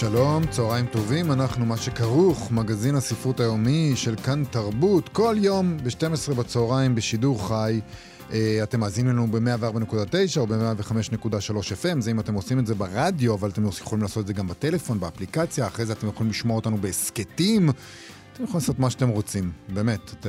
שלום, צהריים טובים, אנחנו מה שכרוך, מגזין הספרות היומי של כאן תרבות, כל יום ב-12 בצהריים בשידור חי. אה, אתם מאזינים לנו ב-104.9 או ב-105.3 FM, זה אם אתם עושים את זה ברדיו, אבל אתם יכולים לעשות את זה גם בטלפון, באפליקציה, אחרי זה אתם יכולים לשמוע אותנו בהסכתים. אתם יכולים לעשות מה שאתם רוצים, באמת.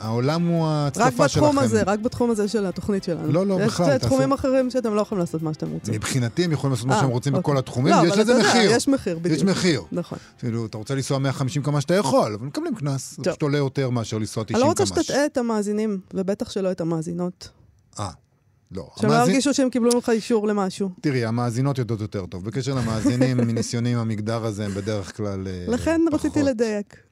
העולם הוא ההצלפה שלכם. רק בתחום הזה, רק בתחום הזה של התוכנית שלנו. לא, לא, בכלל. יש תחומים אחרים שאתם לא יכולים לעשות מה שאתם רוצים. מבחינתי הם יכולים לעשות מה אה, שהם רוצים בכל אוקיי. התחומים, יש לזה מחיר. יש מחיר, בדיוק. יש מחיר. נכון. כאילו, אתה רוצה לנסוע 150 כמה שאתה יכול, אבל מקבלים קנס. זה פשוט עולה יותר מאשר לנסוע 90 קמ"ש. אני לא רוצה שתטעה את המאזינים, ובטח שלא את המאזינות. אה. לא. שלא ירגישו שהם קיבלו ממך אישור למשהו. תראי, המאזינות יודעות יותר טוב. בקשר למאזינים, מניסיוני עם המגדר הזה, הם בדרך כלל אה, לכן רציתי לדייק.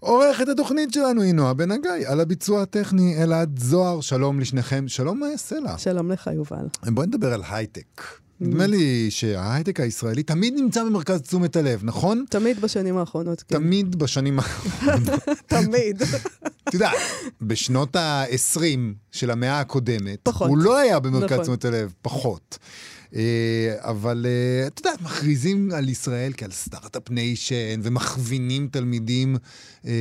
עורכת התוכנית שלנו היא נועה בן הגיא, על הביצוע הטכני אלעד זוהר, שלום לשניכם. שלום מה יעשה לה? שלום לך, יובל. בואי נדבר על הייטק. נדמה לי שההייטק הישראלי תמיד נמצא במרכז תשומת הלב, נכון? תמיד בשנים האחרונות, כן. תמיד בשנים האחרונות. תמיד. את יודעת, בשנות ה-20 של המאה הקודמת, פחות. הוא לא היה במרכז נכון. תשומת הלב, פחות. אה, אבל אה, את יודעת, מכריזים על ישראל כעל Start-Up Nation, ומכווינים תלמידים אה,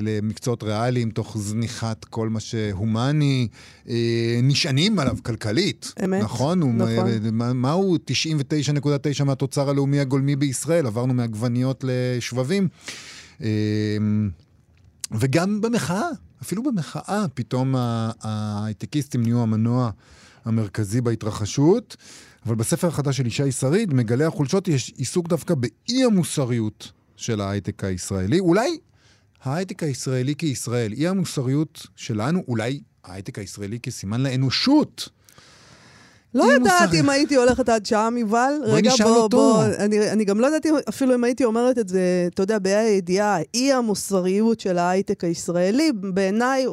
למקצועות ריאליים תוך זניחת כל מה שהומני, נשענים עליו כלכלית. אמת, נכון. נכון. מהו 99.9 מהתוצר הלאומי הגולמי בישראל? עברנו מעגבניות לשבבים. וגם במחאה, אפילו במחאה, פתאום ההייטקיסטים נהיו המנוע המרכזי בהתרחשות. אבל בספר החדש של ישי שריד, מגלה החולשות, יש עיסוק דווקא באי המוסריות של ההייטק הישראלי. אולי ההייטק הישראלי כישראל, אי המוסריות שלנו, אולי ההייטק הישראלי כסימן לאנושות. לא יודעת אם הייתי הולכת עד שם, יובל. רגע, בוא, בוא, אני, אני גם לא יודעת אפילו אם הייתי אומרת את זה, אתה יודע, בה"א הידיעה, אי המוסריות של ההייטק הישראלי, בעיניי אה,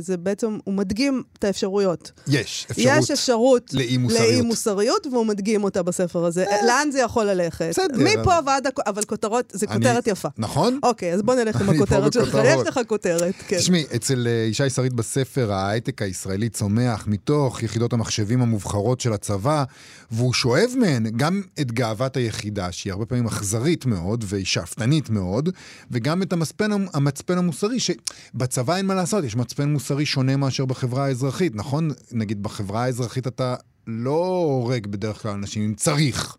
זה בעצם, הוא מדגים את האפשרויות. יש אפשרות. יש אפשרות לאי מוסריות. לאי מוסריות, והוא מדגים אותה בספר הזה. אה, לאן זה יכול ללכת? בסדר. מפה ועד, אבל כותרות, זה כותרת יפה. נכון. אוקיי, אז בוא נלך עם הכותרת שלך. יש לך כותרת, כן. תשמעי, אצל אה, ישי שריד בספר, ההייטק הישראלי צומח מתוך יחידות המחשבים המובחרות של הצבא, והוא שואב מהן גם את גאוות היחידה, שהיא הרבה פעמים אכזרית מאוד והיא שאפתנית מאוד, וגם את המצפן, המצפן המוסרי, שבצבא אין מה לעשות, יש מצפן מוסרי שונה מאשר בחברה האזרחית, נכון? נגיד בחברה האזרחית אתה לא הורג בדרך כלל אנשים אם צריך,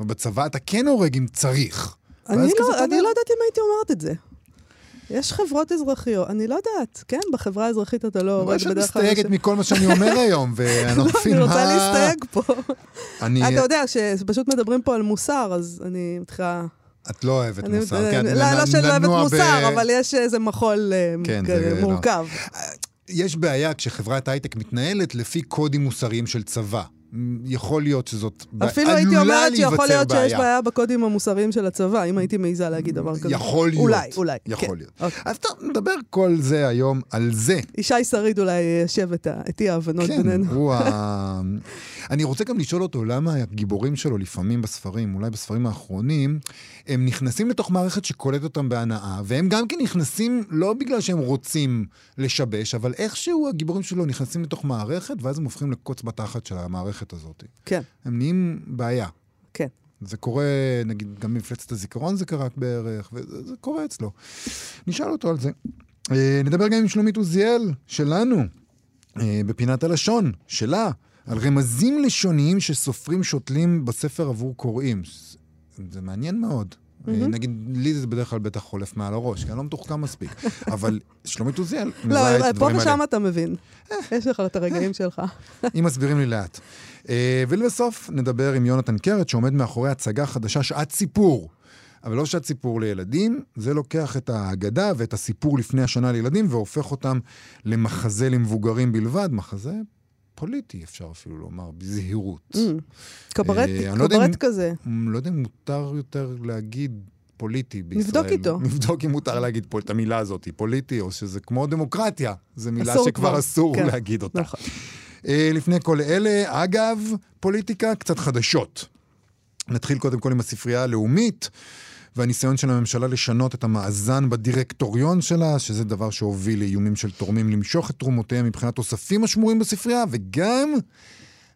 ובצבא אתה כן הורג אם צריך. אני לא, אני לא יודעת אם הייתי אומרת את זה. יש חברות אזרחיות, אני לא יודעת, כן, בחברה האזרחית אתה לא הורג בדרך כלל... מסתייגת מכל מה שאני אומר היום, ואני לא מה... אני רוצה להסתייג פה. אתה יודע, שפשוט מדברים פה על מוסר, אז אני מתחילה... את לא אוהבת מוסר, כן. לא, לא שאני לא אוהבת מוסר, אבל יש איזה מחול אה, כן, לא. מורכב. יש בעיה כשחברת הייטק מתנהלת לפי קודים מוסריים של צבא. יכול להיות שזאת אפילו הייתי אומרת שיכול להיות בעיה. שיש בעיה בקודים המוסריים של הצבא, אם הייתי מעיזה להגיד דבר כזה. יכול להיות. אולי, אולי. יכול כן. להיות. אוקיי. אז טוב, נדבר כל זה היום על זה. ישי שריד אולי יושב את אי ההבנות כן, בינינו. כן, הוא ה... אני רוצה גם לשאול אותו למה הגיבורים שלו לפעמים בספרים, אולי בספרים האחרונים, הם נכנסים לתוך מערכת שקולטת אותם בהנאה, והם גם כן נכנסים לא בגלל שהם רוצים לשבש, אבל איכשהו הגיבורים שלו נכנסים לתוך מערכת, ואז הם הופכים לקוץ בתחת של המערכת הזאת. כן. הם נהיים בעיה. כן. זה קורה, נגיד, גם במפלצת הזיכרון זה קרה בערך, וזה קורה אצלו. נשאל אותו על זה. אה, נדבר גם עם שלומית עוזיאל, שלנו, אה, בפינת הלשון, שלה, על רמזים לשוניים שסופרים שותלים בספר עבור קוראים. זה מעניין מאוד. Mm-hmm. נגיד, לי זה בדרך כלל בטח חולף מעל הראש, כי אני לא מתוחכם מספיק. אבל שלומית עוזיאל מזהה את הדברים האלה. לא, פה ושם אתה מבין. אה. יש לך את הרגעים שלך. אם מסבירים לי לאט. אה, ולבסוף נדבר עם יונתן קרת, שעומד מאחורי הצגה חדשה, שעת סיפור. אבל לא שעת סיפור לילדים, זה לוקח את האגדה ואת הסיפור לפני השנה לילדים והופך אותם למחזה למבוגרים בלבד, מחזה פוליטי, אפשר אפילו לומר, בזהירות. Mm, קברט, אה, קברט לא כזה. לא יודע אם מותר יותר להגיד פוליטי בישראל. נבדוק איתו. נבדוק אם מותר להגיד פה את המילה הזאת, פוליטי, או שזה כמו דמוקרטיה. זו מילה שכבר כבר. אסור כן. להגיד אותה. נכון. אה, לפני כל אלה, אגב, פוליטיקה, קצת חדשות. נתחיל קודם כל עם הספרייה הלאומית. והניסיון של הממשלה לשנות את המאזן בדירקטוריון שלה, שזה דבר שהוביל לאיומים של תורמים למשוך את תרומותיהם מבחינת תוספים השמורים בספרייה, וגם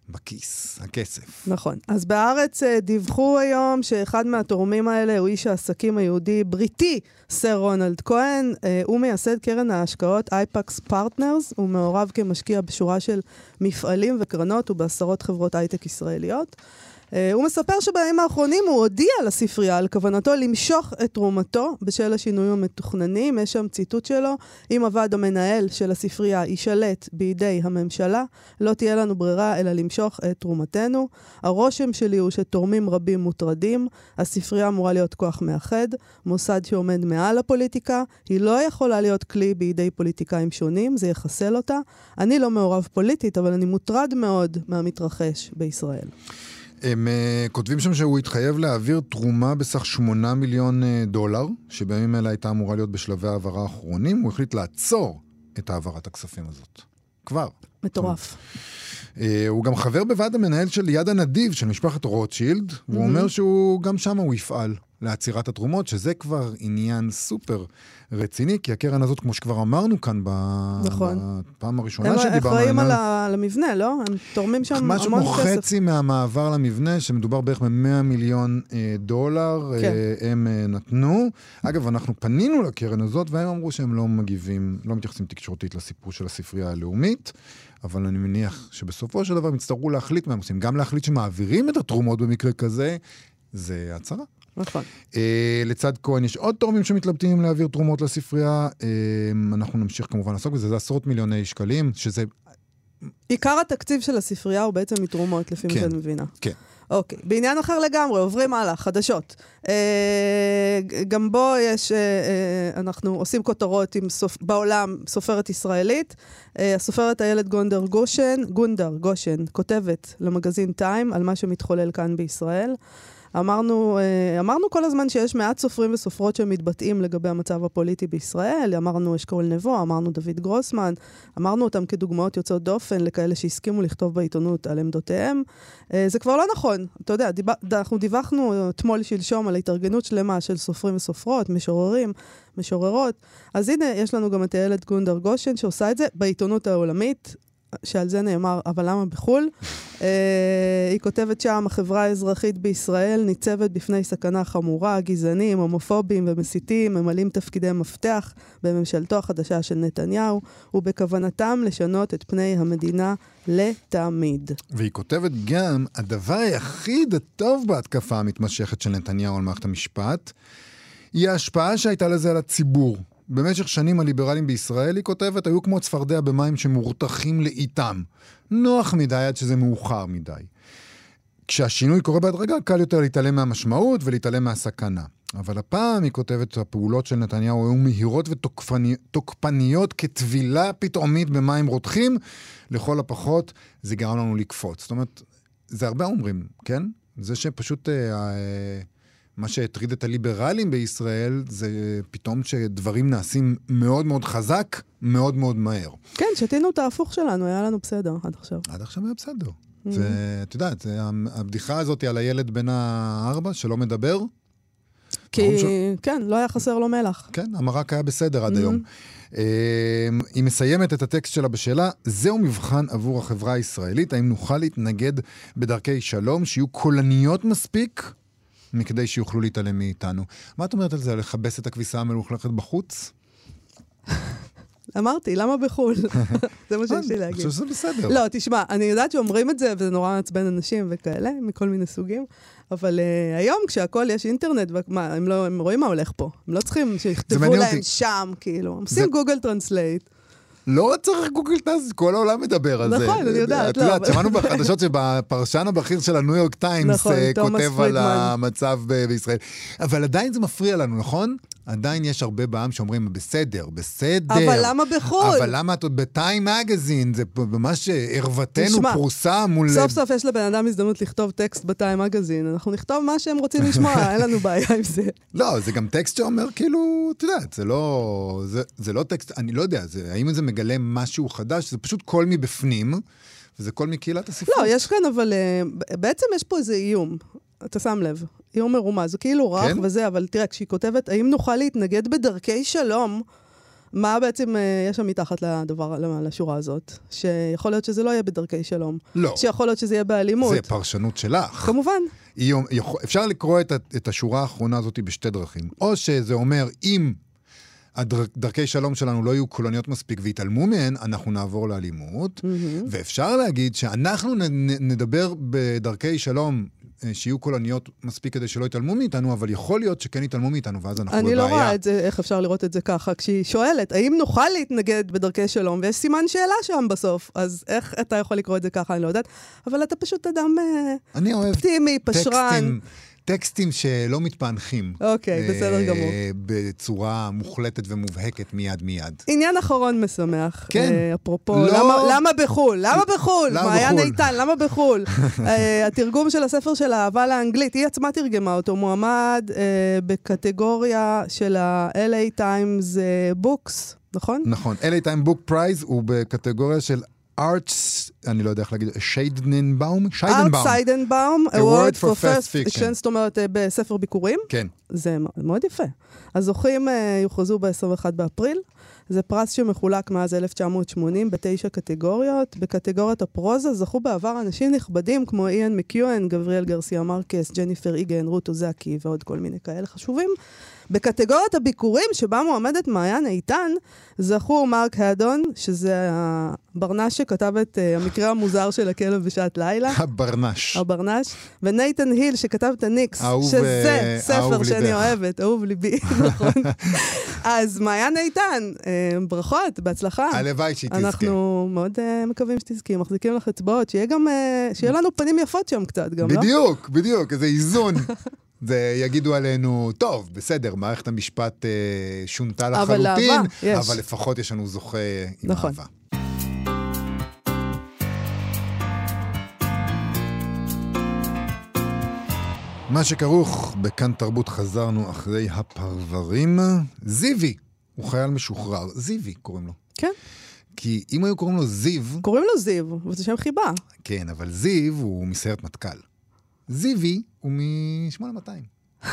בכיס, הכסף. נכון. אז בארץ אה, דיווחו היום שאחד מהתורמים האלה הוא איש העסקים היהודי בריטי, סר רונלד כהן. אה, הוא מייסד קרן ההשקעות Apax Partners. הוא מעורב כמשקיע בשורה של מפעלים וקרנות ובעשרות חברות הייטק ישראליות. אה, הוא מספר שבימים האחרונים הוא הודיע לספרייה על כוונתו למשוך את תרומתו בשל השינויים המתוכננים. יש שם ציטוט שלו: אם הוועד המנהל של הספרייה יישלט בידי הממשלה, לא תהיה לנו ברירה אלא למשוך את תרומתנו. הרושם שלי הוא שתורמים רבים מוטרדים. הספרייה אמורה להיות כוח מאחד, מוסד שעומד מעל הפוליטיקה. היא לא יכולה להיות כלי בידי פוליטיקאים שונים, זה יחסל אותה. אני לא מעורב פוליטית, אבל אני מוטרד מאוד מהמתרחש בישראל. הם uh, כותבים שם שהוא התחייב להעביר תרומה בסך 8 מיליון uh, דולר, שבימים אלה הייתה אמורה להיות בשלבי העברה האחרונים. הוא החליט לעצור את העברת הכספים הזאת. כבר. מטורף. Uh, הוא גם חבר בוועד המנהל של יד הנדיב של משפחת רוטשילד, והוא Mhm. אומר שהוא גם שם הוא יפעל לעצירת התרומות, שזה כבר עניין סופר רציני, כי הקרן הזאת, כמו שכבר אמרנו כאן. נכון. בפעם הראשונה הם שדיברנו אחראים על על המבנה, לא? הם תורמים שם משהו המון כמו כסף. חצי מהמעבר למבנה, שמדובר בערך ב-100 מיליון אה, דולר, כן. אה, הם אה, נתנו. אגב, אנחנו פנינו לקרן הזאת, והם אמרו שהם לא מגיבים, לא מתייחסים תקשורתית לסיפור של הספרייה הלאומית, אבל אני מניח שבסופו של דבר הם יצטרכו להחליט מה הם עושים. גם להחליט שמעבירים את התרומות במקרה כזה, זה הצהרה. נכון. אה, לצד כהן יש עוד תורמים שמתלבטים להעביר תרומות לספרייה. אה, אנחנו נמשיך כמובן לעסוק בזה, זה עשרות מיליוני שקלים, שזה... עיקר התקציב של הספרייה הוא בעצם מתרומות, לפי מה כן. שאני מבינה. כן. אוקיי, בעניין אחר לגמרי, עוברים הלאה, חדשות. אה, ג- גם בו יש, אה, אה, אנחנו עושים כותרות עם סופ... בעולם, סופרת ישראלית. אה, הסופרת איילת גונדר גושן, גונדר גושן, כותבת למגזין טיים על מה שמתחולל כאן בישראל. אמרנו, אה, אמרנו כל הזמן שיש מעט סופרים וסופרות שמתבטאים לגבי המצב הפוליטי בישראל. אמרנו אשכול נבו, אמרנו דוד גרוסמן, אמרנו אותם כדוגמאות יוצאות דופן לכאלה שהסכימו לכתוב בעיתונות על עמדותיהם. אה, זה כבר לא נכון. אתה יודע, דיב... אנחנו דיווחנו אתמול שלשום על התארגנות שלמה של סופרים וסופרות, משוררים, משוררות. אז הנה, יש לנו גם את איילת גונדר גושן שעושה את זה בעיתונות העולמית. שעל זה נאמר, אבל למה בחו"ל? אה, היא כותבת שם, החברה האזרחית בישראל ניצבת בפני סכנה חמורה, גזענים, הומופובים ומסיתים ממלאים תפקידי מפתח בממשלתו החדשה של נתניהו, ובכוונתם לשנות את פני המדינה לתמיד. והיא כותבת גם, הדבר היחיד הטוב בהתקפה המתמשכת של נתניהו על מערכת המשפט, היא ההשפעה שהייתה לזה על הציבור. במשך שנים הליברלים בישראל, היא כותבת, היו כמו צפרדע במים שמורתחים לאיתם. נוח מדי עד שזה מאוחר מדי. כשהשינוי קורה בהדרגה, קל יותר להתעלם מהמשמעות ולהתעלם מהסכנה. אבל הפעם, היא כותבת, הפעולות של נתניהו היו מהירות ותוקפניות כטבילה פתאומית במים רותחים. לכל הפחות, זה גרם לנו לקפוץ. זאת אומרת, זה הרבה אומרים, כן? זה שפשוט... אה, אה, מה שהטריד את הליברלים בישראל זה פתאום שדברים נעשים מאוד מאוד חזק, מאוד מאוד מהר. כן, שתינו את ההפוך שלנו, היה לנו בסדר עד עכשיו. עד עכשיו היה בסדר. זה, את יודעת, זה, הבדיחה הזאת על הילד בן הארבע שלא מדבר, כי, ש- כן, לא היה חסר לו מלח. כן, המרק היה בסדר עד Mhm. היום. אה, היא מסיימת את הטקסט שלה בשאלה, זהו מבחן עבור החברה הישראלית, האם נוכל להתנגד בדרכי שלום, שיהיו קולניות מספיק, מכדי שיוכלו להתעלם מאיתנו. מה את אומרת על זה, לכבס את הכביסה המלוכלכת בחוץ? אמרתי, למה בחו"ל? זה מה שיש לי אה, אני להגיד. חושב שזה בסדר. לא, תשמע, אני יודעת שאומרים את זה, וזה נורא מעצבן אנשים וכאלה, מכל מיני סוגים, אבל uh, היום כשהכול יש אינטרנט, ומה, הם, לא, הם רואים מה הולך פה. הם לא צריכים שיכתבו להם אותי. שם, כאילו. הם עושים Google Translate. לא צריך Google Translate, כל העולם מדבר על זה. נכון, אני יודעת, את לא, יודעת, שמענו בחדשות שהפרשן הבכיר של הניו יורק טיימס נכון, אה, כותב על. המצב בישראל. אבל עדיין זה מפריע לנו, נכון? עדיין יש הרבה בעם שאומרים, בסדר, בסדר. אבל למה בחו"ל? אבל למה את עוד בטיים מגזין? זה ממש ערוותנו פרוסה מול... סוף סוף יש לבן אדם הזדמנות לכתוב טקסט בטיים מגזין, אנחנו נכתוב מה שהם רוצים לשמוע, אין לנו בעיה עם זה. לא, זה גם טקסט שאומר כאילו, את יודעת, זה לא, זה, זה לא טקסט, אני לא יודע, זה, האם זה מגלה משהו חדש? זה פשוט קול מבפנים, וזה קול מקהילת הספרות. לא, יש כאן אבל, אה, בעצם יש פה איזה איום, אתה שם לב, איום מרומז, זה כאילו רך כן? וזה, אבל תראה, כשהיא כותבת, האם נוכל להתנגד בדרכי שלום, מה בעצם אה, יש שם מתחת לדבר, לשורה הזאת? שיכול להיות שזה לא יהיה בדרכי שלום. לא, שיכול להיות שזה יהיה באלימות. זה פרשנות שלך. כמובן. אפשר לקרוא את, את השורה האחרונה הזאת בשתי דרכים. או שזה אומר, אם דרכי שלום שלנו לא יהיו קולניות מספיק ויתעלמו מהן, אנחנו נעבור לאלימות. ואפשר להגיד שאנחנו נ, נדבר בדרכי שלום אה, שיהיו קולניות מספיק כדי שלא יתעלמו מאיתנו, אבל יכול להיות שכן יתעלמו מאיתנו, ואז אנחנו אני בבעיה. לא רואה את זה, איך אפשר לראות את זה ככה. כשהיא שואלת, האם נוכל להתנגד בדרכי שלום, ויש סימן שאלה שם בסוף, אז איך אתה יכול לקרוא את זה ככה, אני לא יודעת. אבל אתה פשוט אדם אה, אני אופטימי, פשרן. טקסטים, טקסטים שלא מתפענחים. אוקיי, בסדר אה, גמור. בצורה מוחלטת ומובהקת מיד מיד. עניין אחרון משמח. כן. אה, אפרופו, לא- למה, למה בחו"ל? למה בחו"ל? מעיין בחו"ל? איתן, למה בחו"ל? אה, התרגום של הספר של האהבה לאנגלית, היא עצמה תרגמה אותו, מועמד בקטגוריה של ה-LA Times Books, נכון? נכון, LA Time Book Prize הוא בקטגוריה של ארטס, אני לא יודע איך להגיד, שיידנבאום? שיידנבאום. ארטסיידנבאום, Award for First Fiction. זאת אומרת אה, בספר ביקורים. כן. זה מאוד יפה. הזוכים אה, יוכרזו ב-21 באפריל. זה פרס שמחולק מאז 1980 בתשע קטגוריות. בקטגוריית הפרוזה זכו בעבר אנשים נכבדים כמו איאן מקיואן, גבריאל גרסיה מרקס, ג'ניפר איגן, רות אוזקי ועוד כל מיני כאלה חשובים. בקטגוריית הביקורים, שבה מועמדת מעיין איתן, זכו מרק הדון, שזה הברנש שכתב את אה, המקרה המוזר של הכלב בשעת לילה. הברנש. הברנש, ונייתן היל שכתב את הניקס, אהוב, שזה אה, ספר שאני ליבך. אוהבת, אהוב ליבי, נכון. אז מעיין איתן, אה, ברכות, בהצלחה. הלוואי שהיא תזכה. אנחנו מאוד אה, מקווים שתזכי, מחזיקים לך אצבעות, שיהיה גם, אה, שיהיה לנו פנים יפות שם קצת גם, לא? בדיוק, בדיוק, איזה איזון. זה יגידו עלינו, טוב, בסדר, מערכת המשפט אה, שונתה אבל לחלוטין, אהבה, יש. אבל לפחות יש לנו זוכה עם נכון. אהבה. מה שכרוך בכאן תרבות חזרנו אחרי הפרברים. זיוי, הוא חייל משוחרר. זיוי קוראים לו. כן, כי אם היו קוראים לו זיו, קוראים לו זיו, וזה שם חיבה. כן, אבל זיו הוא מסיירת מטכ"ל. זיוי הוא מ-8200.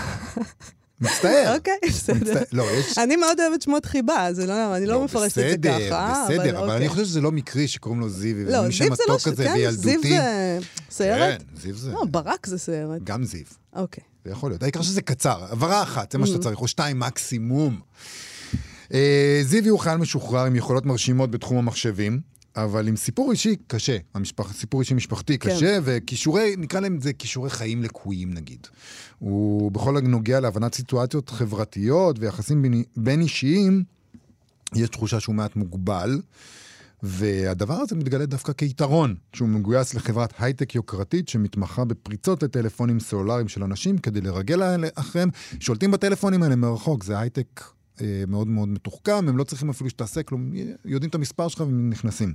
מצטער. אוקיי, בסדר. לא, יש... אני מאוד אוהבת שמות חיבה, זה לא, אני לא מפרשת את זה בסדר, ככה, בסדר, אבל אוקיי. אני חושב שזה לא מקרי שקוראים לו וזה לא, זיו זה לא, כן. זיו זה סיירת? כן, זיו זה... לא, ברק זה סיירת. גם זיו. אוקיי. זה יכול להיות. העיקר שזה קצר, הבהרה אחת, זה מה שאתה Mm. צריך, או שתיים מקסימום. אה, זיוי הוא חייל משוחרר עם יכולות מרשימות בתחום המחשבים, אבל עם סיפור אישי קשה, המשפח, סיפור אישי משפחתי כן. קשה, וכישורי, נקרא להם זה כישורי חיים לקויים נגיד. הוא בכל הנוגע להבנת סיטואציות חברתיות ויחסים בין, בין אישיים, יש תחושה שהוא מעט מוגבל. והדבר הזה מתגלה דווקא כיתרון, כשהוא מגויס לחברת הייטק יוקרתית שמתמחה בפריצות לטלפונים סלולריים של אנשים כדי לרגל אחריהם, שולטים בטלפונים האלה מרחוק, זה הייטק מאוד מאוד מתוחכם, הם לא צריכים אפילו שתעשה כלום, יודעים את המספר שלך והם נכנסים.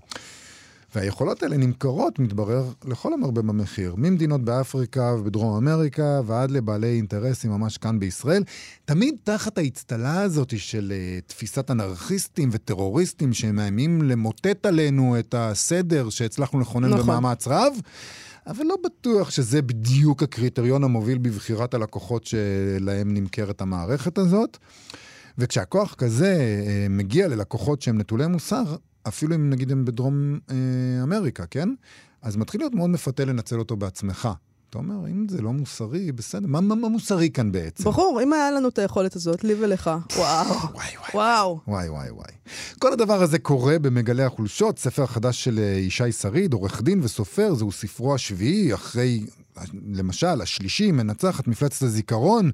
והיכולות האלה נמכרות, מתברר, לכל המרבה במחיר, ממדינות באפריקה ובדרום אמריקה ועד לבעלי אינטרסים ממש כאן בישראל, תמיד תחת האצטלה הזאת של uh, תפיסת אנרכיסטים וטרוריסטים שמאיימים למוטט עלינו את הסדר שהצלחנו לכונן נכון. במאמץ רב. אבל לא בטוח שזה בדיוק הקריטריון המוביל בבחירת הלקוחות שלהם נמכרת המערכת הזאת. וכשהכוח כזה אה, מגיע ללקוחות שהם נטולי מוסר, אפילו אם נגיד הם בדרום אה, אמריקה, כן? אז מתחיל להיות מאוד מפתה לנצל אותו בעצמך. אתה אומר, אם זה לא מוסרי, בסדר, מה, מה, מה מוסרי כאן בעצם? ברור, אם היה לנו את היכולת הזאת, לי ולך. וואו. וואי, וואי, וואו. וואי, וואי, וואי. כל הדבר הזה קורה במגלי החולשות, ספר החדש של אה, ישי שריד, עורך דין וסופר, זהו ספרו השביעי, אחרי, למשל, השלישי, מנצח את מפלצת הזיכרון,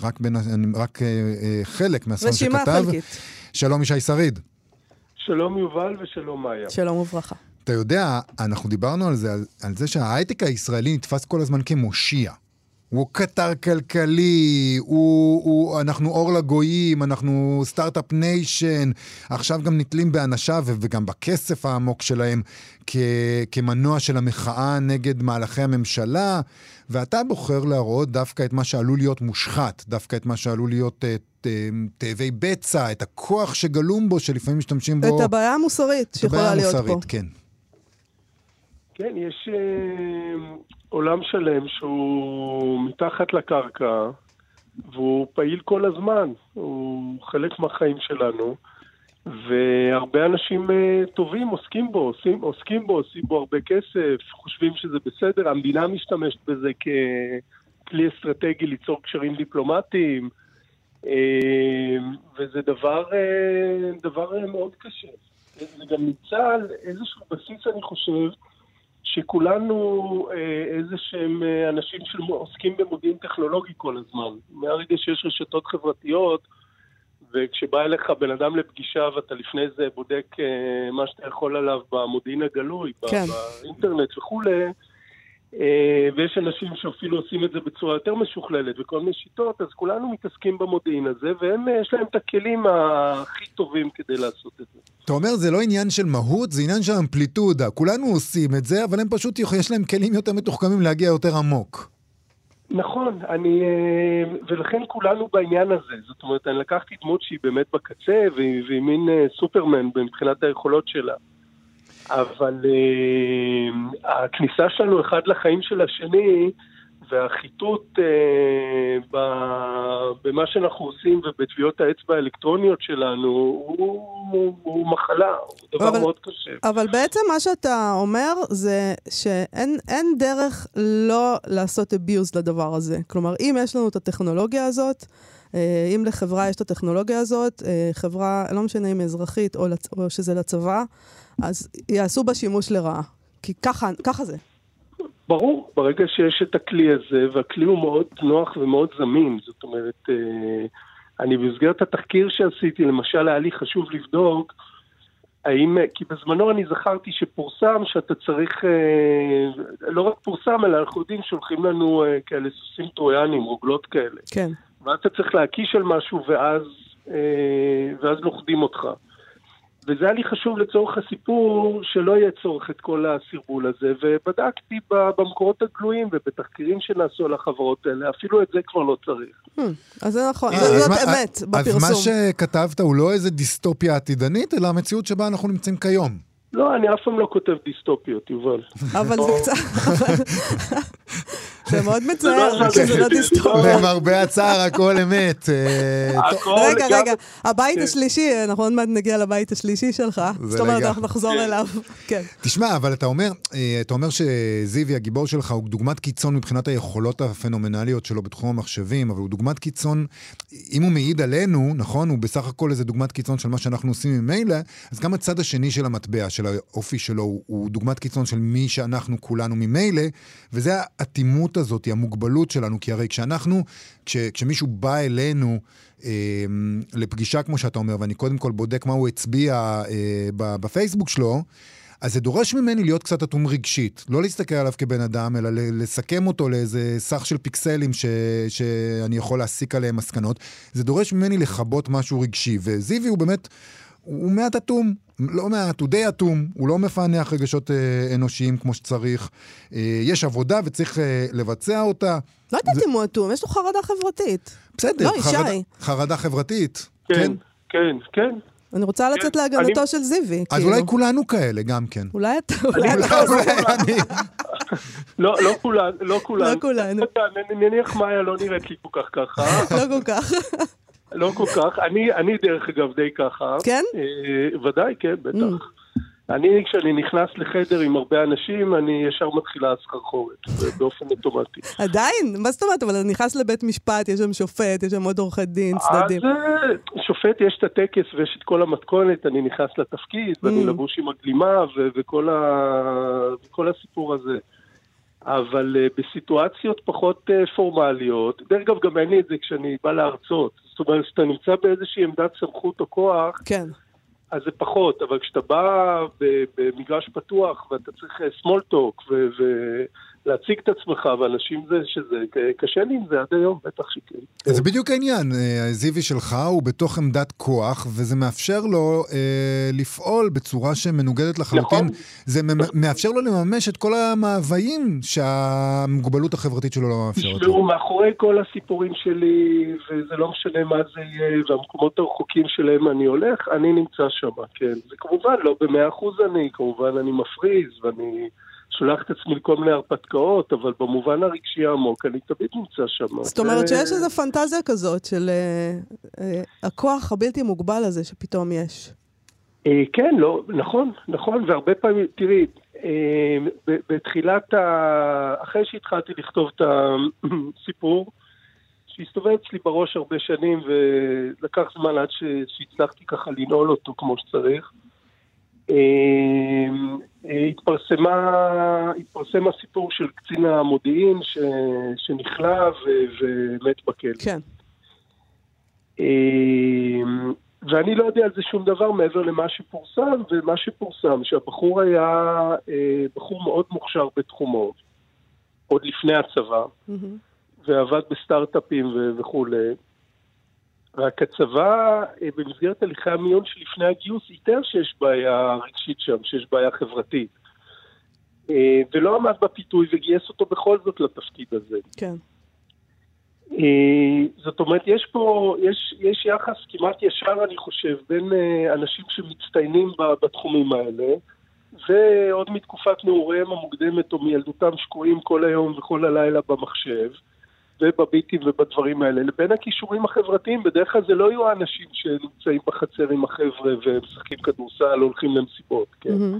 רק, בין, רק אה, אה, חלק מהספר רשימה שכתב. חלקית. שלום ישי שריד. שלום יובל ושלום מאיה. שלום וברכה. אתה יודע, אנחנו דיברנו על זה, על, על זה שההייטק הישראלי נתפס כל הזמן כמושיע. הוא קטר כלכלי, הוא, הוא, אנחנו אור לגויים, אנחנו Start-Up Nation, עכשיו גם נתלים באנשיו וגם בכסף העמוק שלהם כ, כמנוע של המחאה נגד מהלכי הממשלה, ואתה בוחר להראות דווקא את מה שעלול להיות מושחת, דווקא את מה שעלול להיות את, אה, תאבי בצע, את הכוח שגלום בו, שלפעמים משתמשים בו... את הבעיה המוסרית שיכולה להיות המוסרית, פה. כן. כן, יש אה, עולם שלם שהוא מתחת לקרקע, והוא פעיל כל הזמן, הוא חלק מהחיים שלנו, והרבה אנשים אה, טובים עוסקים בו, עושים, עוסקים בו, עושים בו הרבה כסף, חושבים שזה בסדר, המדינה משתמשת בזה ככלי אסטרטגי ליצור קשרים דיפלומטיים, אה, וזה דבר, אה, דבר מאוד קשה. זה גם נמצא על איזשהו בסיס, אני חושב, שכולנו אה, איזה שהם אה, אנשים שעוסקים במודיעין טכנולוגי כל הזמן. מהרגע שיש רשתות חברתיות, וכשבא אליך בן אדם לפגישה ואתה לפני זה בודק אה, מה שאתה יכול עליו במודיעין הגלוי, כן. באינטרנט וכולי, ויש אנשים שאפילו עושים את זה בצורה יותר משוכללת וכל מיני שיטות, אז כולנו מתעסקים במודיעין הזה, והם, אה, יש להם את הכלים הכי טובים כדי לעשות את זה. אתה אומר, זה לא עניין של מהות, זה עניין של אמפליטודה. כולנו עושים את זה, אבל הם פשוט, יש להם כלים יותר מתוחכמים להגיע יותר עמוק. נכון, אני, אה, ולכן כולנו בעניין הזה. זאת אומרת, אני לקחתי דמות שהיא באמת בקצה, והיא, והיא מין אה, סופרמן מבחינת היכולות שלה. אבל אה, הכניסה שלנו אחד לחיים של השני, והחיטוט אה, ב- במה שאנחנו עושים ובטביעות האצבע האלקטרוניות שלנו, הוא, הוא, הוא מחלה, הוא דבר אבל- מאוד קשה. אבל בעצם מה שאתה אומר זה שאין אין דרך לא לעשות abuse לדבר הזה. כלומר, אם יש לנו את הטכנולוגיה הזאת, אה, אם לחברה יש את הטכנולוגיה הזאת, חברה, לא משנה אם היא אזרחית או, לצ... או שזה לצבא, אז יעשו בה שימוש לרעה. כי ככה, ככה זה. ברור, ברגע שיש את הכלי הזה, והכלי הוא מאוד נוח ומאוד זמין, זאת אומרת, אה, אני במסגרת התחקיר שעשיתי, למשל היה לי חשוב לבדוק האם, כי בזמנו אני זכרתי שפורסם שאתה צריך, אה, לא רק פורסם, אלא אנחנו יודעים שהולכים לנו אה, כאלה סוסים טרויאנים, רוגלות כאלה. כן. ואז אתה צריך להקיש על משהו ואז, ואז לוכדים אותך. וזה היה לי חשוב לצורך הסיפור, שלא יהיה צורך את כל הסרבול הזה, ובדקתי במקורות הגלויים ובתחקירים שנעשו על החברות האלה, אפילו את זה כבר לא צריך. Hmm, אז זה נכון, אה, זאת אמת אז מה בפרסום. שכתבת הוא לא איזה דיסטופיה עתידנית, אלא המציאות שבה אנחנו נמצאים כיום. לא, אני אף פעם לא כותב דיסטופיות, יובל. אבל זה קצת... זה מאוד לא מצער שזה לא זה- דיסטופיה. למרבה הצער, הכל אמת. אה, רגע, רגע, הבית כן. השלישי, אנחנו עוד מעט נגיע לבית השלישי שלך. זאת אומרת. אנחנו נחזור כן. אליו. כן. תשמע, אבל אתה אומר, אה, אתה אומר שזיוי, הגיבור שלך, הוא דוגמת קיצון מבחינת היכולות הפנומנליות שלו בתחום המחשבים, אבל הוא דוגמת קיצון, אם הוא מעיד עלינו, נכון, הוא בסך הכל איזה דוגמת קיצון של מה שאנחנו עושים ממילא, אז גם הצד השני של המטבע, של האופי שלו, הוא דוגמת קיצון של מי שאנחנו כולנו ממילא, וזה האטימות הזאת, המוגבלות שלנו, כי הרי כשאנחנו, כש, כשמישהו בא אלינו, אה, לפגישה, כמו שאתה אומר, ואני קודם כל בודק מה הוא הצביע אה, בפייסבוק שלו, אז זה דורש ממני להיות קצת אטום רגשית. לא להסתכל עליו כבן אדם, אלא לסכם אותו לאיזה סך של פיקסלים ש... שאני יכול להסיק עליהם מסקנות. זה דורש ממני לכבות משהו רגשי, וזיוי הוא באמת, הוא מעט אטום. לא מעט, הוא די אטום, הוא לא מפענח רגשות אה, אנושיים כמו שצריך. אה, יש עבודה וצריך אה, לבצע אותה. לא יודעת אם הוא אטום, יש לו חרדה חברתית. בסדר, לא, חרדה. חרדה חברתית. כן, כן, כן. אני רוצה לצאת כן, להגנתו אני- של זיוי. אז כאילו. אולי כולנו כאלה גם כן. אולי אתה, אולי אתה... אולי אני... לא, לא כולן, לא כולן. לא נניח מאיה לא נראית לי כל כך ככה. לא כל כך. לא כל כך. אני, אני דרך אגב די ככה. כן? אה, ודאי, כן, Mm. בטח. אני, כשאני נכנס לחדר עם הרבה אנשים, אני ישר מתחילה הסחרחורת, באופן אוטומטי. עדיין? מה זאת אומרת? אבל אתה נכנס לבית משפט, יש שם שופט, יש שם עוד עורכי דין, צדדים. אז אה, שופט, יש את הטקס ויש את כל המתכונת, אני נכנס לתפקיד, ואני Mm. לבוש עם הגלימה וכל הסיפור הזה. אבל אה, בסיטואציות פחות אה, פורמליות, דרך אגב, גם אין לי את זה כשאני בא להרצות. זאת אומרת, כשאתה נמצא באיזושהי עמדת סמכות או כוח, כן. אז זה פחות, אבל כשאתה בא במגרש פתוח ואתה צריך small talk ו- להציג את עצמך, ואנשים זה שזה, קשה לי עם זה עד היום, בטח שכן. זה בדיוק העניין, הזיוי שלך הוא בתוך עמדת כוח, וזה מאפשר לו אה, לפעול בצורה שמנוגדת לחלוטין. נכון. זה מאפשר לו לממש את כל המאוויים שהמוגבלות החברתית שלו לא מאפשרת. תשמעו, מאחורי כל הסיפורים שלי, וזה לא משנה מה זה יהיה, והמקומות הרחוקים שלהם אני הולך, אני נמצא שם, כן. זה כמובן לא במאה אחוז אני, כמובן אני מפריז, ואני... שולח את עצמי לכל מיני הרפתקאות, אבל במובן הרגשי העמוק אני תמיד נמצא שם. זאת אומרת שיש איזו פנטזיה כזאת של uh, uh, הכוח הבלתי מוגבל הזה שפתאום יש. Uh, כן, לא, נכון, נכון, והרבה פעמים, תראי, בתחילת ה... אחרי שהתחלתי לכתוב את הסיפור, שהסתובב אצלי בראש הרבה שנים ולקח זמן עד שהצלחתי ככה לנעול אותו כמו שצריך, התפרסמה, התפרסם הסיפור של קצין המודיעין ש, שנכלא ומת בכלא. כן. אמ, ואני לא יודע על זה שום דבר מעבר למה שפורסם, ומה שפורסם, שהבחור היה אה, בחור מאוד מוכשר בתחומו, עוד לפני הצבא, mm-hmm. ועבד בסטארט-אפים וכולי. רק הצבא, אה, במסגרת הליכי המיון שלפני הגיוס, איתר שיש בעיה רגשית שם, שיש בעיה חברתית. אה, ולא עמד בפיתוי וגייס אותו בכל זאת לתפקיד הזה. כן. אה, זאת אומרת, יש פה, יש, יש יחס כמעט ישר, אני חושב, בין אנשים שמצטיינים בתחומים האלה, ועוד מתקופת נעוריהם המוקדמת או מילדותם שקועים כל היום וכל הלילה במחשב. ובביטים ובדברים האלה, לבין הכישורים החברתיים, בדרך כלל זה לא יהיו האנשים שנמצאים בחצר עם החבר'ה ומשחקים כדורסל, הולכים למסיבות, כן. אה,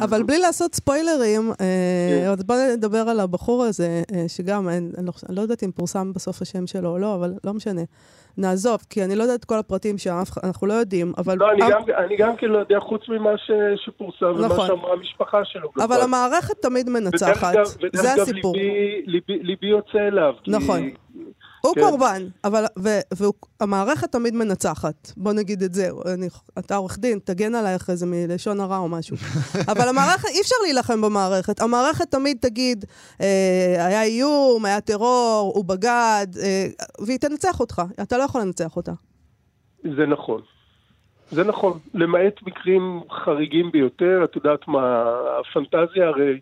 אבל בלי לעשות ספוילרים, אה, כן. אז בוא נדבר על הבחור הזה, אה, שגם, אני לא, לא יודעת אם פורסם בסוף השם שלו או לא, אבל לא משנה. נעזוב, כי אני לא יודעת את כל הפרטים שאנחנו לא יודעים, אבל... לא, אני, גם, אני גם כן לא יודע, חוץ ממה ש, שפורסם נכון. ומה שאמרה המשפחה שלו. אבל גבל. המערכת תמיד מנצחת, זה הסיפור. ליבי, ליבי, ליבי יוצא אליו. נכון. כי... הוא כן. קורבן, אבל, והמערכת תמיד מנצחת. בוא נגיד את זה. אני, אתה עורך דין, תגן עליי אחרי זה מלשון הרע או משהו. אבל המערכת, אי אפשר להילחם במערכת. המערכת תמיד תגיד, אה, היה איום, היה טרור, הוא בגד, אה, והיא תנצח אותך. אתה לא יכול לנצח אותה. זה נכון. זה נכון. למעט מקרים חריגים ביותר, את יודעת מה, הפנטזיה הרי...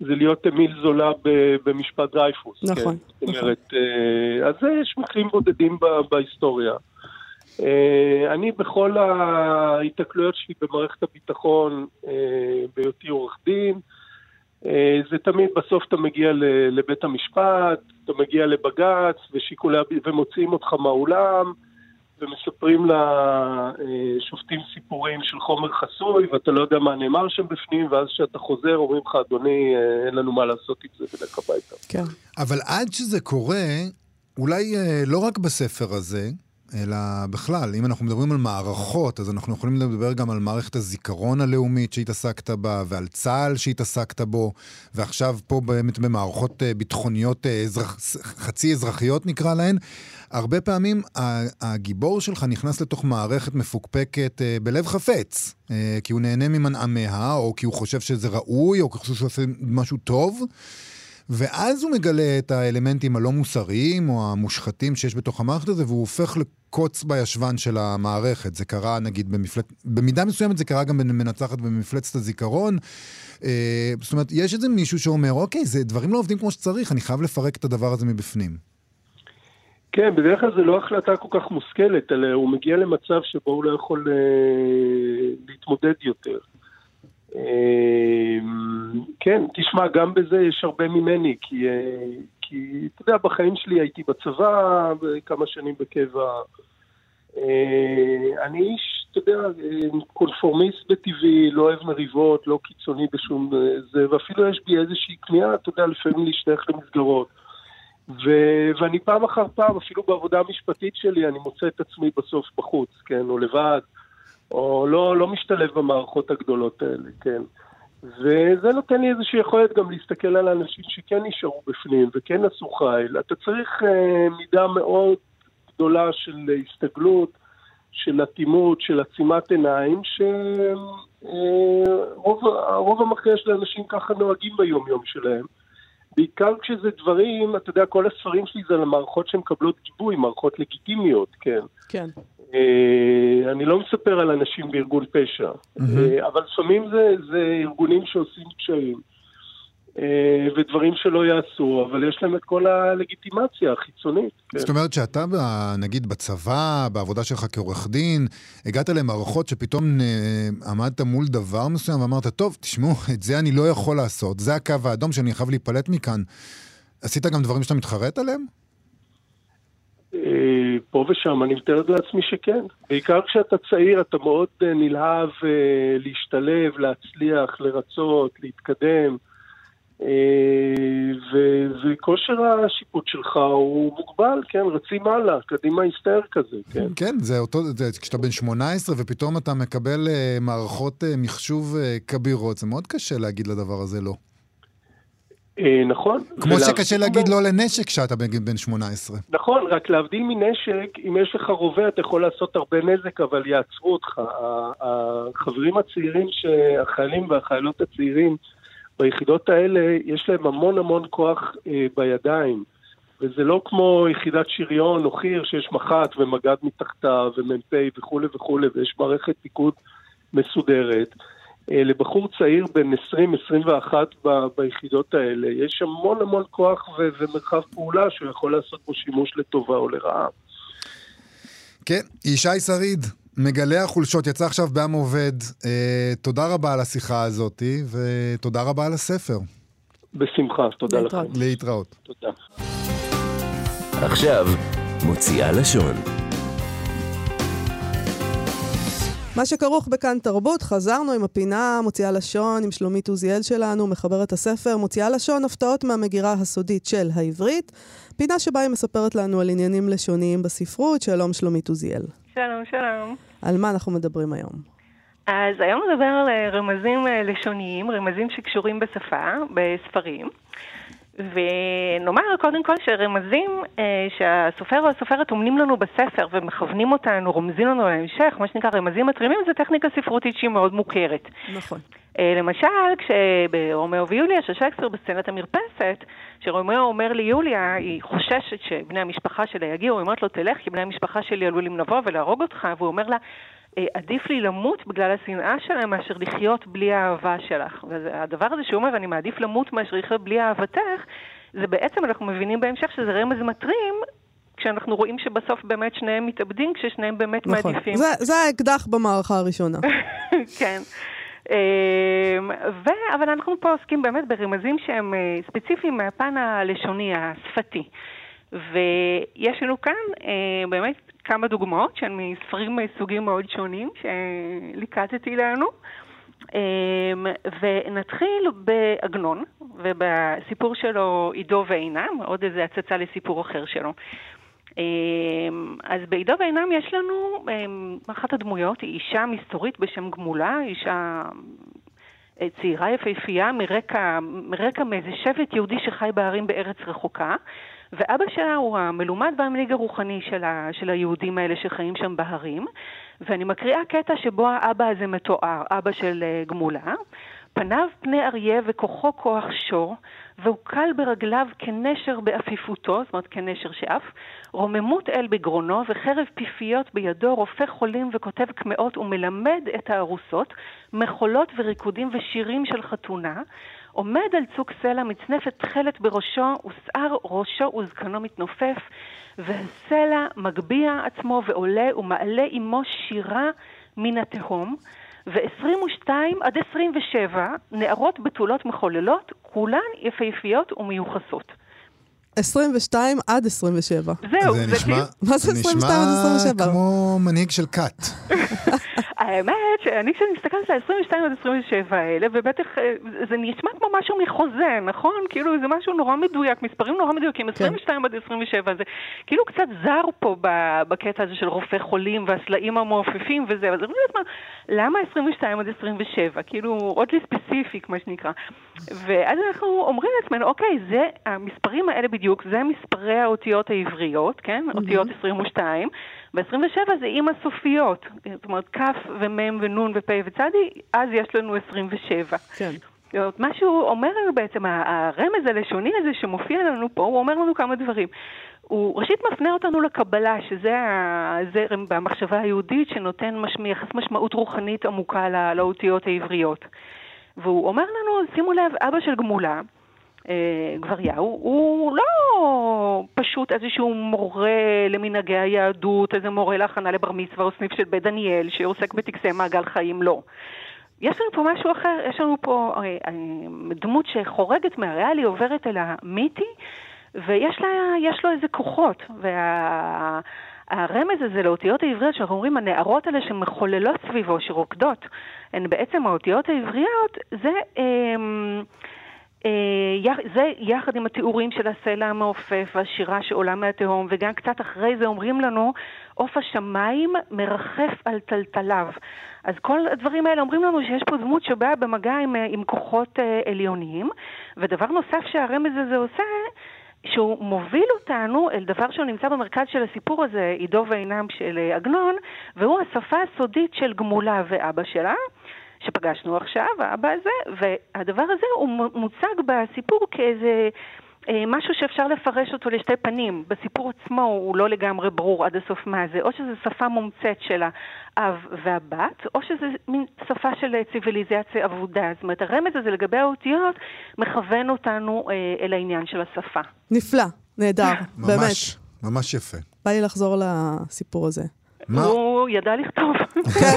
זה להיות אמיל זולה במשפט דרייפוס. נכון. כן? זאת נכון. אומרת, אה, אז יש מקרים בודדים בהיסטוריה. אה, אני בכל ההיתקלויות שלי במערכת הביטחון, אה, בהיותי עורך דין, זה תמיד בסוף אתה מגיע לבית המשפט, אתה מגיע לבג"ץ, ומוציאים אותך מהאולם. ומספרים לשופטים סיפורים של חומר חסוי, ואתה לא יודע מה נאמר שם בפנים, ואז כשאתה חוזר אומרים לך, אדוני, אה, אין לנו מה לעשות עם זה, ולך הביתה. כן. אבל עד שזה קורה, אולי אה, לא רק בספר הזה, אלא בכלל, אם אנחנו מדברים על מערכות, אז אנחנו יכולים לדבר גם על מערכת הזיכרון הלאומית שהתעסקת בה, ועל צה"ל שהתעסקת בו, ועכשיו פה באמת במערכות אה, ביטחוניות אזרח, חצי אזרחיות נקרא להן. הרבה פעמים הגיבור שלך נכנס לתוך מערכת מפוקפקת אה, בלב חפץ, אה, כי הוא נהנה ממנעמיה, או כי הוא חושב שזה ראוי, או כי הוא חושב שהוא עושה משהו טוב. ואז הוא מגלה את האלמנטים הלא מוסריים או המושחתים שיש בתוך המערכת הזה, והוא הופך לקוץ בישבן של המערכת. זה קרה, נגיד, במפלט... במידה מסוימת זה קרה גם במנצחת במפלצת הזיכרון. אה, זאת אומרת, יש איזה מישהו שאומר, אוקיי, זה דברים לא עובדים כמו שצריך, אני חייב לפרק את הדבר הזה מבפנים. כן, בדרך כלל זו לא החלטה כל כך מושכלת, אלא הוא מגיע למצב שבו הוא לא יכול אה, להתמודד יותר. אה, כן, תשמע, גם בזה יש הרבה ממני, כי, אה, כי אתה יודע, בחיים שלי הייתי בצבא, כמה שנים בקבע. אה, אני איש, אתה יודע, אה, קונפורמיסט בטבעי, לא אוהב מריבות, לא קיצוני בשום אה, זה, ואפילו יש בי איזושהי כניעה, אתה יודע, לפעמים להשתייך למסגרות. ו- ואני פעם אחר פעם, אפילו בעבודה המשפטית שלי, אני מוצא את עצמי בסוף בחוץ, כן, או לבד, או לא, לא משתלב במערכות הגדולות האלה, כן. וזה נותן לי איזושהי יכולת גם להסתכל על האנשים שכן נשארו בפנים וכן עשו חיל. אתה צריך uh, מידה מאוד גדולה של הסתגלות, של אטימות, של עצימת עיניים, שרוב המכריע של האנשים ככה נוהגים ביום-יום שלהם. בעיקר כשזה דברים, אתה יודע, כל הספרים שלי זה על המערכות שמקבלות גיבוי, מערכות לגיטימיות, כן. כן. אה, אני לא מספר על אנשים בארגון פשע, אה, אבל לפעמים זה, זה ארגונים שעושים קשיים. אה, ודברים שלא יעשו, אבל יש להם את כל הלגיטימציה החיצונית. כן. זאת אומרת שאתה, נגיד בצבא, בעבודה שלך כעורך דין, הגעת למערכות שפתאום עמדת מול דבר מסוים ואמרת, טוב, תשמעו, את זה אני לא יכול לעשות, זה הקו האדום שאני חייב להיפלט מכאן. עשית גם דברים שאתה מתחרט עליהם? אה, פה ושם אני מתארת לעצמי שכן. בעיקר כשאתה צעיר אתה מאוד נלהב להשתלב, להצליח, לרצות, להתקדם. אה, וכושר השיפוט שלך הוא מוגבל, כן, רצים הלאה, קדימה הסתער כזה, כן. כן, זה אותו, זה, כשאתה בן 18 ופתאום אתה מקבל מערכות מחשוב כבירות, זה מאוד קשה להגיד לדבר הזה לא. נכון. כמו שקשה להגיד לא לנשק כשאתה בן 18. נכון, רק להבדיל מנשק, אם יש לך רובה אתה יכול לעשות הרבה נזק, אבל יעצרו אותך. החברים הצעירים, החיילים והחיילות הצעירים, ביחידות האלה יש להם המון המון כוח אה, בידיים. וזה לא כמו יחידת שריון או חי"ר שיש מח"ט ומג"ד מתחתיו ומ"פ וכולי וכולי ויש מערכת פיקוד מסודרת. אה, לבחור צעיר בן 20-21 ב- ביחידות האלה יש המון המון כוח ו- ומרחב פעולה שהוא יכול לעשות בו שימוש לטובה או לרעה. כן, ישי שריד, מגלה החולשות יצא עכשיו בעם עובד. אה, תודה רבה על השיחה הזאת, ותודה רבה על הספר. בשמחה, תודה לכם. להתראות. תודה. עכשיו, מוציאה לשון. מה שכרוך בכאן תרבות, חזרנו עם הפינה מוציאה לשון עם שלומית עוזיאל שלנו, מחברת הספר מוציאה לשון, הפתעות מהמגירה הסודית של העברית. פינה שבה היא מספרת לנו על עניינים לשוניים בספרות. שלום שלומית עוזיאל. שלום, שלום. על מה אנחנו מדברים היום? אז היום נדבר על רמזים אה, לשוניים, רמזים שקשורים בשפה, בספרים. ונאמר קודם כל שרמזים אה, שהסופר או הסופרת אומנים לנו בספר ומכוונים אותנו, רומזים לנו להמשך, מה שנקרא רמזים מתרימים, זה טכניקה ספרותית שהיא מאוד מוכרת. נכון. אה, למשל, כשברומאו ויוליה של שייקספיר בסצנת המרפסת, כשרומאו אומר ליוליה, היא חוששת שבני המשפחה שלה יגיעו, היא אומרת לו, תלך, כי בני המשפחה שלי עלולים לבוא ולהרוג אותך, והוא אומר לה, עדיף לי למות בגלל השנאה שלהם מאשר לחיות בלי האהבה שלך. והדבר הזה שהוא אומר, אני מעדיף למות מאשר לחיות בלי אהבתך, זה בעצם, אנחנו מבינים בהמשך שזה רמז מטרים כשאנחנו רואים שבסוף באמת שניהם מתאבדים, כששניהם באמת נכון. מעדיפים. זה, זה האקדח במערכה הראשונה. כן. אמ, ו... אבל אנחנו פה עוסקים באמת ברמזים שהם אה, ספציפיים מהפן הלשוני, השפתי. ויש לנו כאן אה, באמת כמה דוגמאות שהן מספרים מסוגים מאוד שונים שליקטתי לנו. אמ, ונתחיל בעגנון, ובסיפור שלו עידו ועינם, עוד איזה הצצה לסיפור אחר שלו. אמ, אז בעידו ועינם יש לנו, אמ, אחת הדמויות היא אישה מסתורית בשם גמולה, אישה אה, צעירה יפהפייה מרקע, מרקע מאיזה שבט יהודי שחי בערים בארץ רחוקה, ואבא שלה הוא המלומד והמנהיג הרוחני של, ה, של היהודים האלה שחיים שם בהרים, ואני מקריאה קטע שבו האבא הזה מתואר, אבא של אה, גמולה. פניו פני אריה וכוחו כוח שור, והוא קל ברגליו כנשר באפיפותו, זאת אומרת כנשר שאף, רוממות אל בגרונו וחרב פיפיות בידו, רופא חולים וכותב קמעות ומלמד את הארוסות, מחולות וריקודים ושירים של חתונה, עומד על צוק סלע, מצנפת תכלת בראשו, ושער ראשו וזקנו מתנופף, והסלע מגביה עצמו ועולה ומעלה עמו שירה מן התהום. ו-22 עד 27 נערות בתולות מחוללות, כולן יפהפיות ומיוחסות. 22 עד 27. זהו, זה נשמע, מה זה 22 עד 27? נשמע כמו מנהיג של כת. האמת שאני כשאני מסתכלת על ה-22 עד 27 האלה, ובטח אה, זה נשמע כמו משהו מחוזה, נכון? כאילו זה משהו נורא מדויק, מספרים נורא מדויקים, 22 כן. עד 27 זה כאילו קצת זר פה בקטע הזה של רופא חולים והסלעים המעופפים וזה, אז אני יודעת למה 22 עד 27? כאילו עוד לי ספציפיק, מה שנקרא. ואז אנחנו אומרים לעצמנו, אוקיי, זה, המספרים האלה בדיוק, זה מספרי האותיות העבריות, כן? אותיות 22. ב-27 זה עם הסופיות, זאת אומרת כ' ומ' ונ' ופ' וצדי, אז יש לנו 27. כן. מה שהוא אומר לנו בעצם, הרמז הלשוני הזה שמופיע לנו פה, הוא אומר לנו כמה דברים. הוא ראשית מפנה אותנו לקבלה, שזה הזרם במחשבה היהודית שנותן. מייחס משמעות רוחנית עמוקה לא- לאותיות העבריות. והוא אומר לנו, שימו לב, אבא של גמולה, אה, גבריהו, הוא לא פשוט איזשהו מורה למנהגי היהדות, איזה מורה להכנה לבר מצווה או סניף של בית דניאל שעוסק בטקסי מעגל חיים, לא. יש לנו פה משהו אחר, יש לנו פה אה, אה, דמות שחורגת מהריאלי, עוברת אל המיתי, ויש לה, לו איזה כוחות. והרמז הזה לאותיות העבריות, שאנחנו אומרים, הנערות האלה שמחוללות סביבו, שרוקדות, הן בעצם האותיות העבריות, זה... אה, זה יחד עם התיאורים של הסלע המעופף והשירה שעולה מהתהום, וגם קצת אחרי זה אומרים לנו, עוף השמיים מרחף על טלטליו. אז כל הדברים האלה אומרים לנו שיש פה דמות שבאה במגע עם, אה, עם כוחות אה, עליוניים, ודבר נוסף שהרמז הזה עושה, שהוא מוביל אותנו אל דבר שהוא נמצא במרכז של הסיפור הזה, עידו ועינם של אה, עגנון, והוא השפה הסודית של גמולה ואבא שלה. שפגשנו עכשיו, האבא הזה, והדבר הזה הוא מוצג בסיפור כאיזה אה, משהו שאפשר לפרש אותו לשתי פנים. בסיפור עצמו הוא לא לגמרי ברור עד הסוף מה זה, או שזו שפה מומצאת של האב והבת, או שזו מין שפה של ציוויליזציה אבודה. זאת אומרת, הרמז הזה לגבי האותיות מכוון אותנו אה, אל העניין של השפה. נפלא, נהדר, באמת. ממש, ממש יפה. בא לי לחזור לסיפור הזה. מה? הוא ידע לכתוב. כן,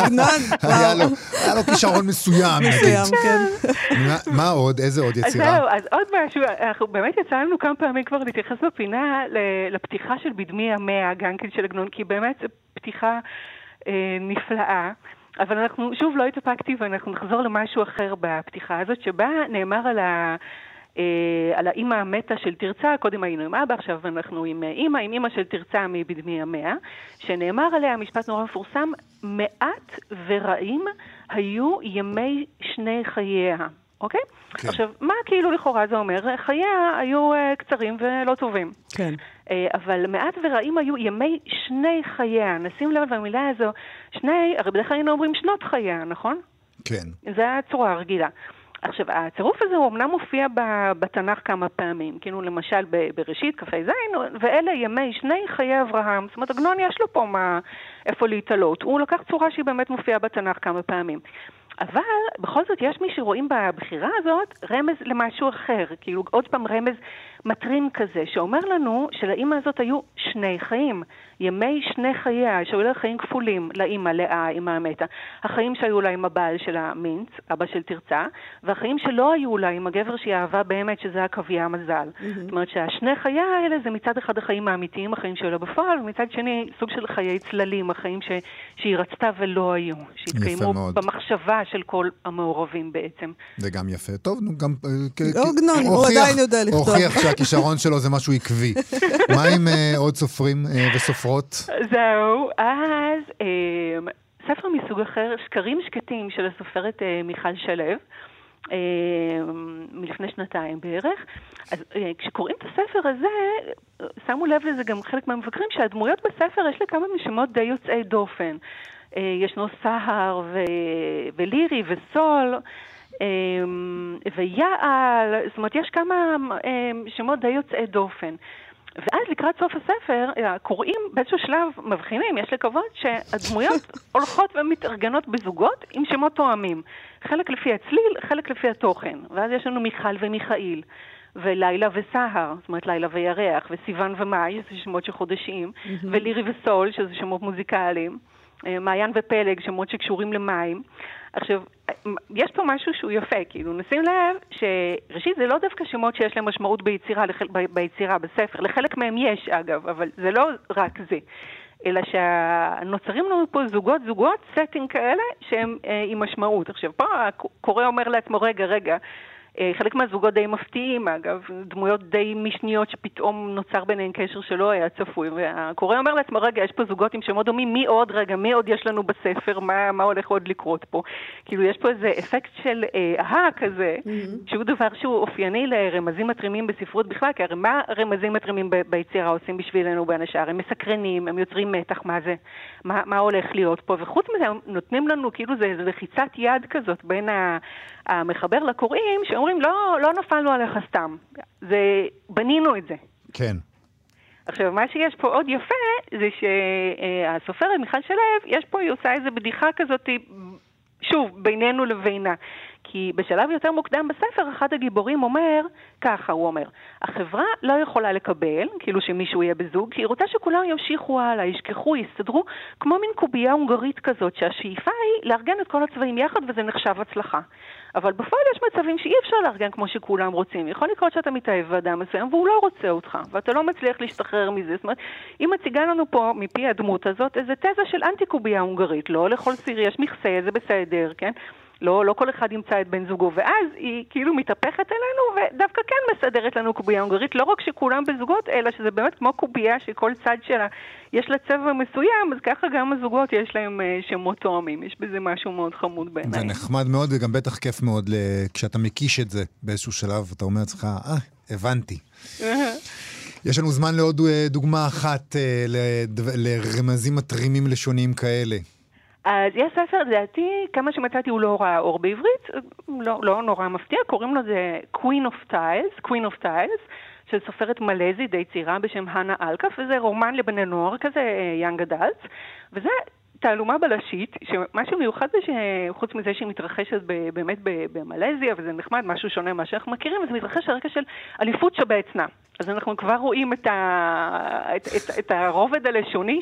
עגנון, היה לו, היה לו כישרון מסוים. מסוים, כן. מה- עוד? איזה עוד אז יצירה? זהו, אז עוד משהו, אנחנו באמת יצא לנו כמה פעמים כבר להתייחס בפינה ל- לפתיחה של בדמי המאה, גם כן של עגנון, כי באמת זו פתיחה אה, נפלאה. אבל אנחנו, שוב, לא התאפקתי ואנחנו נחזור למשהו אחר בפתיחה הזאת, שבה נאמר על ה... אה, על האימא המתה של תרצה, קודם היינו עם אבא, עכשיו אנחנו עם אה, אימא, עם אימא של תרצה מבדמי המאה, שנאמר עליה משפט נורא מפורסם, מעט ורעים היו ימי שני חייה, אוקיי? כן. עכשיו, מה כאילו לכאורה זה אומר? חייה היו אה, קצרים ולא טובים. כן. אה, אבל מעט ורעים היו ימי שני חייה. נשים לב למילה הזו, שני, הרי בדרך כלל היינו אומרים שנות חייה, נכון? כן. זה הצורה הרגילה. עכשיו, הצירוף הזה הוא אמנם מופיע בתנ"ך כמה פעמים, כאילו למשל בראשית, כ"ז, ואלה ימי שני חיי אברהם. זאת אומרת, עגנון יש לו פה מה, איפה להתעלות. הוא לקח צורה שהיא באמת מופיעה בתנ"ך כמה פעמים. אבל בכל זאת יש מי שרואים בבחירה הזאת רמז למשהו אחר, כאילו עוד פעם רמז מטרים כזה, שאומר לנו שלאימא הזאת היו שני חיים, ימי שני חייה, שהיו לה חיים כפולים לאימא, לאה, אימא המתה. החיים שהיו לה עם הבעל של המינץ, אבא של תרצה, והחיים שלא היו לה עם הגבר שהיא אהבה באמת, שזה הקוויה המזל. זאת אומרת שהשני חייה האלה זה מצד אחד החיים האמיתיים, החיים שלה בפועל, ומצד שני סוג של חיי צללים, החיים ש... שהיא רצתה ולא היו, שהתקיימו. במחשבה של כל המעורבים בעצם. זה גם יפה. טוב, נו, גם... אה, כ- עגנון, הוא עדיין יודע לכתוב. הוכיח שהכישרון שלו זה משהו עקבי. מה עם אה, עוד סופרים אה, וסופרות? זהו, אז אה, ספר מסוג אחר, שקרים שקטים של הסופרת אה, מיכל שלו, אה, מלפני שנתיים בערך. אז כשקוראים את הספר הזה, שמו לב לזה גם חלק מהמבקרים, שהדמויות בספר יש לכמה משמות די יוצאי דופן. ישנו סהר ו... ולירי וסול. אה, ויעל, זאת אומרת, יש כמה שמות די יוצאי דופן. ואז לקראת סוף הספר, הקוראים באיזשהו שלב מבחינים, יש לקוות שהדמויות הולכות ומתארגנות בזוגות עם שמות תואמים. חלק לפי הצליל, חלק לפי התוכן. ואז יש לנו מיכל ומיכאיל, ולילה וסהר, זאת אומרת לילה וירח, וסיוון ומאי, שזה שמות של חודשים, ולירי וסול, שזה שמות מוזיקליים. אה, מעיין ופלג, שמות שקשורים למים. עכשיו, יש פה משהו שהוא יפה, כאילו, נשים לב שראשית זה לא דווקא שמות שיש להם משמעות ביצירה, ביצירה, בספר, לחלק מהם יש אגב, אבל זה לא רק זה. אלא שנוצרים לנו פה זוגות זוגות, סטים כאלה, שהם אה, עם משמעות. עכשיו, פה הקורא אומר לעצמו, רגע, רגע, אה, חלק מהזוגות די מפתיעים, אגב, דמויות די משניות שפתאום נוצר ביניהן קשר שלא היה צפוי, והקורא אומר לעצמו, רגע, יש פה זוגות עם שמות דומים, מי עוד, רגע, מי עוד יש לנו בספר, מה, מה הולך עוד לקרות פה? כאילו, יש פה איזה אפקט של אהה כזה, mm-hmm. שהוא דבר שהוא אופייני לרמזים מתרימים בספרות בכלל, כי הרי מה רמזים מתרימים ביצירה עושים בשבילנו בין השאר? הם מסקרנים, הם יוצרים מתח, מה זה, מה, מה הולך להיות פה, וחוץ מזה, הם נותנים לנו כאילו זה לחיצת יד כזאת בין המחבר לקוראים, שאומרים, לא, לא נפלנו עליך סתם, זה, בנינו את זה. כן. עכשיו, מה שיש פה עוד יפה, זה שהסופרת מיכל שלו, יש פה, היא עושה איזה בדיחה כזאת, שוב, בינינו לבינה. כי בשלב יותר מוקדם בספר, אחד הגיבורים אומר, ככה הוא אומר, החברה לא יכולה לקבל, כאילו שמישהו יהיה בזוג, כי היא רוצה שכולם ימשיכו הלאה, ישכחו, יסתדרו, כמו מין קובייה הונגרית כזאת, שהשאיפה היא לארגן את כל הצבעים יחד וזה נחשב הצלחה. אבל בפועל יש מצבים שאי אפשר לארגן כמו שכולם רוצים. יכול לקרות שאתה מתאהב באדם מסוים והוא לא רוצה אותך, ואתה לא מצליח להשתחרר מזה. זאת אומרת, היא מציגה לנו פה, מפי הדמות הזאת, איזה תזה של אנטי קובייה הונגרית. לא לכל סיר יש מכסה, זה בסדר, כן? לא, לא כל אחד ימצא את בן זוגו, ואז היא כאילו מתהפכת אלינו ודווקא כן מסדרת לנו קובייה הונגרית, לא רק שכולם בזוגות, אלא שזה באמת כמו קובייה שכל צד שלה יש לה צבע מסוים, אז ככה גם הזוגות יש להם uh, שמות תואמים, יש בזה משהו מאוד חמוד בעיניי. זה נחמד מאוד וגם בטח כיף מאוד כשאתה מקיש את זה באיזשהו שלב, אתה אומר לעצמך, אה, הבנתי. יש לנו זמן לעוד אה, דוגמה אחת אה, לרמזים מתרימים לשוניים כאלה. אז יש ספר, לדעתי, כמה שמצאתי הוא לא ראה אור בעברית, לא, לא נורא מפתיע, קוראים לו זה Queen of Tiles, Queen of Tiles, של סופרת מלזית די צעירה בשם הנה אלקף, וזה רומן לבני נוער כזה, יאנג אדלטס, וזה תעלומה בלשית, שמה שמיוחד זה שחוץ מזה שהיא מתרחשת באמת במלזיה, וזה נחמד, משהו שונה ממה שאנחנו מכירים, אז מתרחש על רקע של אליפות שבעצנה. אז אנחנו כבר רואים את, ה... את, את, את הרובד הלשוני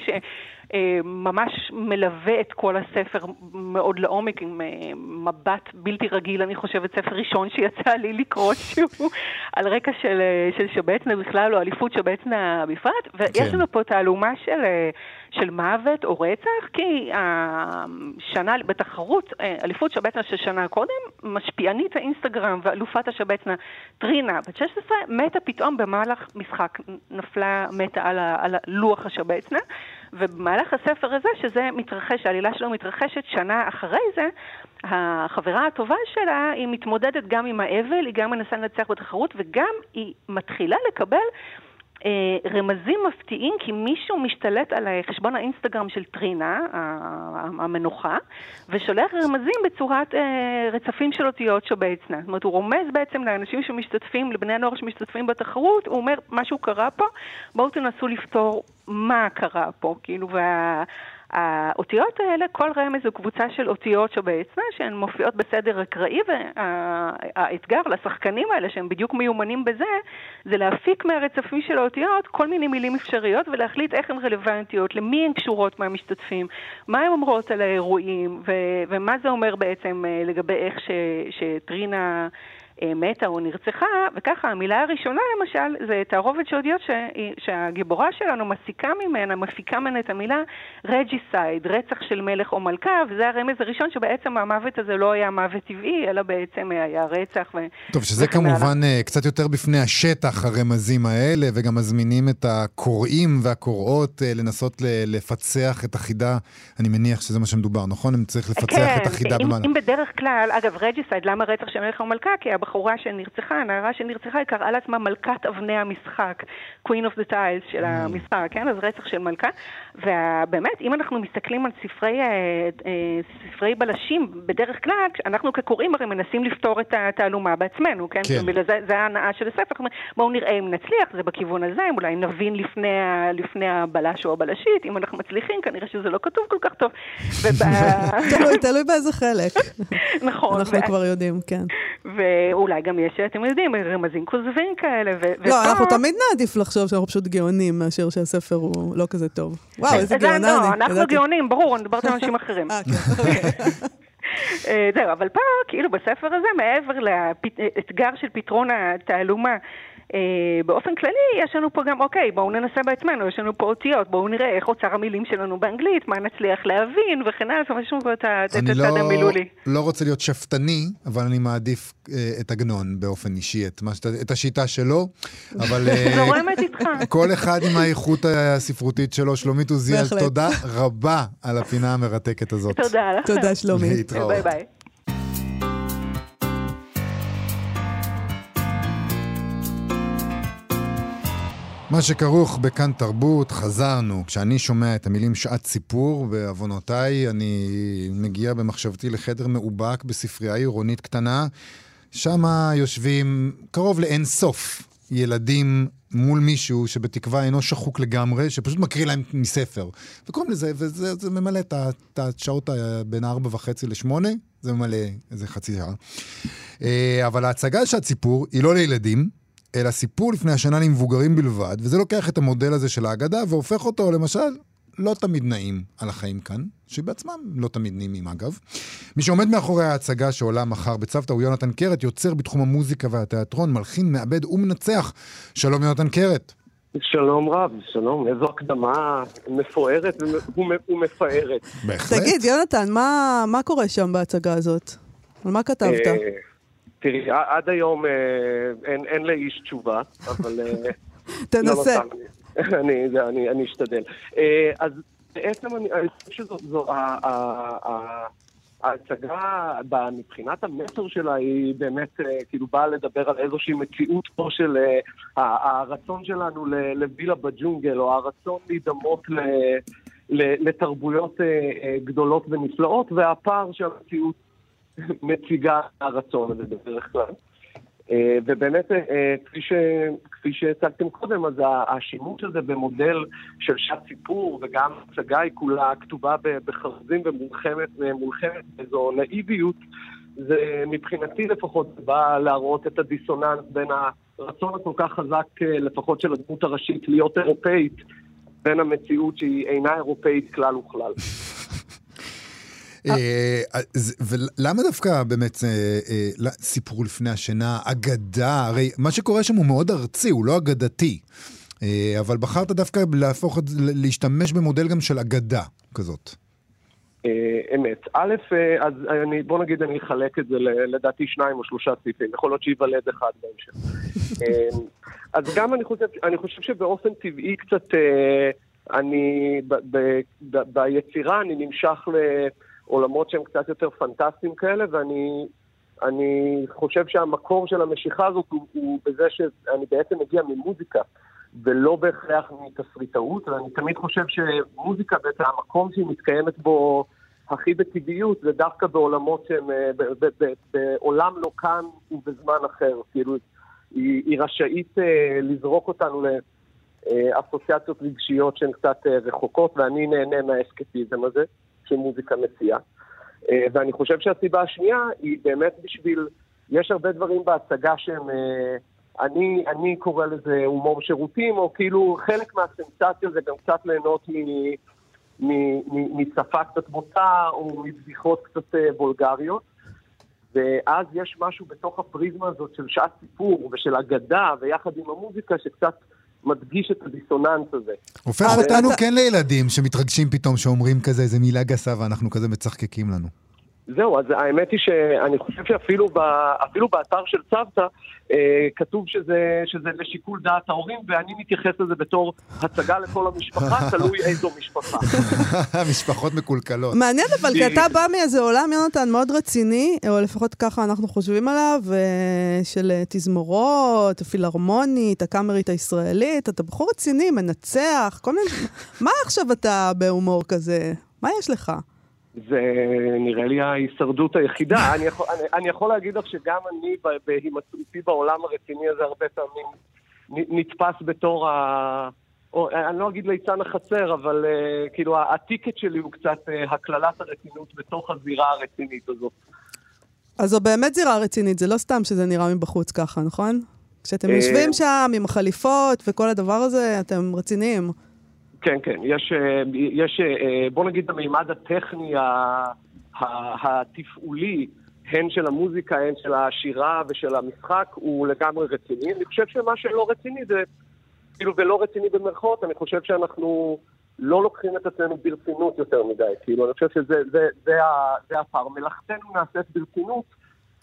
שממש מלווה את כל הספר מאוד לעומק, עם אה, מבט בלתי רגיל, אני חושבת, ספר ראשון שיצא לי לקרוא שהוא על רקע של, אה, של שבעצנה בכלל, או אליפות שבעצנה בפרט, ויש כן. לנו פה תעלומה של... אה, של מוות או רצח, כי השנה בתחרות, אליפות שבצנה של שנה קודם, משפיענית האינסטגרם ואלופת השבצנה טרינה, בת 16, מתה פתאום במהלך משחק, נפלה, מתה על, ה, על לוח השבצנה, ובמהלך הספר הזה, שזה מתרחש, העלילה שלו מתרחשת שנה אחרי זה, החברה הטובה שלה, היא מתמודדת גם עם האבל, היא גם מנסה לנצח בתחרות, וגם היא מתחילה לקבל אה, רמזים מפתיעים כי מישהו משתלט על חשבון האינסטגרם של טרינה, המנוחה, ושולח רמזים בצורת אה, רצפים של אותיות שבעצנה. זאת אומרת, הוא רומז בעצם לאנשים שמשתתפים, לבני הנוער שמשתתפים בתחרות, הוא אומר, משהו קרה פה, בואו תנסו לפתור מה קרה פה, כאילו, וה... האותיות האלה, כל רמז הוא קבוצה של אותיות שבעצמה, שהן מופיעות בסדר אקראי, והאתגר לשחקנים האלה, שהם בדיוק מיומנים בזה, זה להפיק מהרצפים של האותיות כל מיני מילים אפשריות ולהחליט איך הן רלוונטיות, למי הן קשורות מהמשתתפים, מה הן אומרות על האירועים, ו- ומה זה אומר בעצם אה, לגבי איך ש- שטרינה... אה, מתה או נרצחה, וככה המילה הראשונה למשל זה תערובת של אותיות ש... שהגיבורה שלנו מסיקה ממנה, מפיקה ממנה את המילה regicide, רצח של מלך או מלכה, וזה הרמז הראשון שבעצם המוות הזה לא היה מוות טבעי, אלא בעצם היה רצח. ו... טוב, שזה כמובן מעלה. אה, קצת יותר בפני השטח, הרמזים האלה, וגם מזמינים את הקוראים והקוראות אה, לנסות לפצח את החידה, אני מניח שזה מה שמדובר, נכון? הם צריך לפצח כן, את החידה במעלה. כן, אם בדרך כלל, אגב, regicide, למה רצח של מלך או מלכה? כי הבחורה שנרצחה, הנערה שנרצחה, היא קראה לעצמה מלכת אבני המשחק, Queen of the Tiles של ממ. המשחק, כן? אז רצח של מלכה. ובאמת, אם אנחנו מסתכלים על ספרי, אה, אה, ספרי בלשים, בדרך כלל, אנחנו כקוראים הרי מנסים לפתור את התעלומה בעצמנו, כן? כן. בגלל זה, זה ההנאה של הספר. בואו נראה אם נצליח, זה בכיוון הזה, אולי נבין לפני, לפני הבלש או הבלשית, אם אנחנו מצליחים, כנראה שזה לא כתוב כל כך טוב. תלוי, תלוי באיזה חלק. נכון. אנחנו כבר יודעים, כן. ואולי גם יש, אתם יודעים, רמזים כוזבים כאלה. לא, אנחנו תמיד נעדיף לחשוב שאנחנו פשוט גאונים, מאשר שהספר הוא לא כזה טוב. וואו, איזה גאונה לא, אני. אנחנו גאונים, ברור, אני מדברת על אנשים אחרים. זהו, אבל פה, כאילו בספר הזה, מעבר לאתגר של פתרון התעלומה, אה, באופן כללי, יש לנו פה גם, אוקיי, בואו ננסה בעצמנו, יש לנו פה אותיות, בואו נראה איך אוצר המילים שלנו באנגלית, מה נצליח להבין וכן הלאה, זאת אומרת, יש לנו פה את הצד אני המילולי. לא, לא רוצה להיות שפטני, אבל אני מעדיף אה, את עגנון באופן אישי, את, מה, שת- את השיטה שלו, אבל אה, לא רואים איתך. כל אחד עם האיכות הספרותית שלו. שלומית עוזיאל. תודה רבה על הפינה המרתקת הזאת. תודה לכם. תודה, שלומית. להתראות. ביי. מה שכרוך בכאן תרבות, חזרנו. כשאני שומע את המילים שעת סיפור, בעוונותיי, אני מגיע במחשבתי לחדר מאובק בספרייה עירונית קטנה. שם יושבים קרוב לאין סוף ילדים מול מישהו שבתקווה אינו שחוק לגמרי, שפשוט מקריא להם מספר. וקוראים לזה, וזה זה ממלא את השעות ה- בין ארבע וחצי לשמונה, זה ממלא איזה חצי שעה. אה, אבל ההצגה שעת סיפור היא לא לילדים, אלא סיפור לפני השנה למבוגרים בלבד, וזה לוקח את המודל הזה של ההגדה והופך אותו, למשל, לא תמיד נעים על החיים כאן, שבעצמם לא תמיד נעימים אגב. מי שעומד מאחורי ההצגה שעולה מחר בצוותא הוא יונתן קרת, יוצר בתחום המוזיקה והתיאטרון, מלחין, מעבד ומנצח. שלום יונתן קרת. שלום רב, שלום, איזו הקדמה מפוארת ומ- ומפארת. בהחלט. תגיד, יונתן, מה, מה קורה שם בהצגה הזאת? על מה כתבת? אה, תראי, עד היום אה, אין, אין לאיש תשובה, אבל... אה, תנסה. אני, אני, אני אשתדל. אה, אז בעצם אני, אני חושב שזו זו, ה- ה- ה- ההצגה, מבחינת המסר שלה, היא באמת אה, כאילו באה לדבר על איזושהי מציאות פה של אה, הרצון שלנו לווילה בג'ונגל, או הרצון להידמות ל... לתרבויות גדולות ונפלאות, והפער שהמציאות מציגה הרצון הזה בדרך כלל. אה, ובאמת, אה, כפי, ש, כפי שהצגתם קודם, אז השימוש הזה במודל של שעת סיפור, וגם הצגה היא כולה כתובה בחרזים ומולחמת מולחמת באיזו נאיביות, זה מבחינתי לפחות בא להראות את הדיסוננס בין הרצון הכל כך חזק, אה, לפחות של הדמות הראשית, להיות אירופאית, בין המציאות שהיא אינה אירופאית כלל וכלל. אה, אז- ולמה דווקא באמת אה, אה, סיפור לפני השינה, אגדה, הרי מה שקורה שם הוא מאוד ארצי, הוא לא אגדתי. אה, אבל בחרת דווקא להפוך להשתמש במודל גם של אגדה כזאת. אה, אמת. א', אה, אז אני, בוא נגיד אני אחלק את זה ל- לדעתי שניים או שלושה סעיפים, יכול להיות שייוולד אחד בהמשך. אה, אז גם אני חושב, אני חושב שבאופן טבעי קצת, אה, אני, ב, ב, ב, ביצירה אני נמשך לעולמות שהם קצת יותר פנטסטיים כאלה, ואני אני חושב שהמקור של המשיכה הזאת הוא, הוא בזה שאני בעצם מגיע ממוזיקה. ולא בהכרח מתסריטאות, ואני תמיד חושב שמוזיקה בעצם המקום שהיא מתקיימת בו הכי בטבעיות, זה דווקא בעולמות שהם, אה, ב- ב- ב- בעולם לא כאן ובזמן אחר. כאילו, היא, היא רשאית אה, לזרוק אותנו לאסוציאציות רגשיות שהן קצת אה, רחוקות, ואני נהנה מהאסקפיזם הזה שמוזיקה מציעה. אה, ואני חושב שהסיבה השנייה היא באמת בשביל, יש הרבה דברים בהצגה שהם... אה, אני, אני קורא לזה הומור שירותים, או כאילו חלק מהסנסציה זה גם קצת ליהנות מ- משפה קצת בוטה, או מבדיחות קצת אה, וולגריות. ואז יש משהו בתוך הפריזמה הזאת של שעת סיפור ושל אגדה, ויחד עם המוזיקה, שקצת מדגיש את הדיסוננס הזה. הופך אבל אותנו כן לילדים שמתרגשים פתאום, שאומרים כזה איזה מילה גסה ואנחנו כזה מצחקקים לנו. זהו, אז האמת היא שאני חושב שאפילו ב, אפילו באתר של צוותא אה, כתוב שזה, שזה לשיקול דעת ההורים, ואני מתייחס לזה בתור הצגה לכל המשפחה, תלוי איזו משפחה. משפחות מקולקלות. מעניין אבל, כי אתה בא מאיזה עולם, יונתן, מאוד רציני, או לפחות ככה אנחנו חושבים עליו, אה, של אה, תזמורות, הפילהרמונית, הקאמרית הישראלית. אתה בחור רציני, מנצח, כל מיני... מה עכשיו אתה בהומור כזה? מה יש לך? זה נראה לי ההישרדות היחידה. אני, יכול, אני, אני יכול להגיד לך שגם אני בהימצאותי בעולם הרציני הזה הרבה פעמים נתפס בתור ה... או, אני לא אגיד ליצן החצר, אבל uh, כאילו הטיקט שלי הוא קצת uh, הקללת הרצינות בתוך הזירה הרצינית הזאת. אז זו באמת זירה רצינית, זה לא סתם שזה נראה מבחוץ ככה, נכון? כשאתם אה, יושבים שם עם החליפות וכל הדבר הזה, אתם רציניים. כן, כן, יש, אה, יש אה, בוא נגיד המימד הטכני התפעולי, הן של המוזיקה, הן של השירה ושל המשחק, הוא לגמרי רציני. אני חושב שמה שלא רציני זה, כאילו, ולא רציני במרכאות, אני חושב שאנחנו לא לוקחים את עצמנו ברצינות יותר מדי. כאילו, אני חושב שזה זה, זה, זה הפער. מלאכתנו נעשית ברצינות.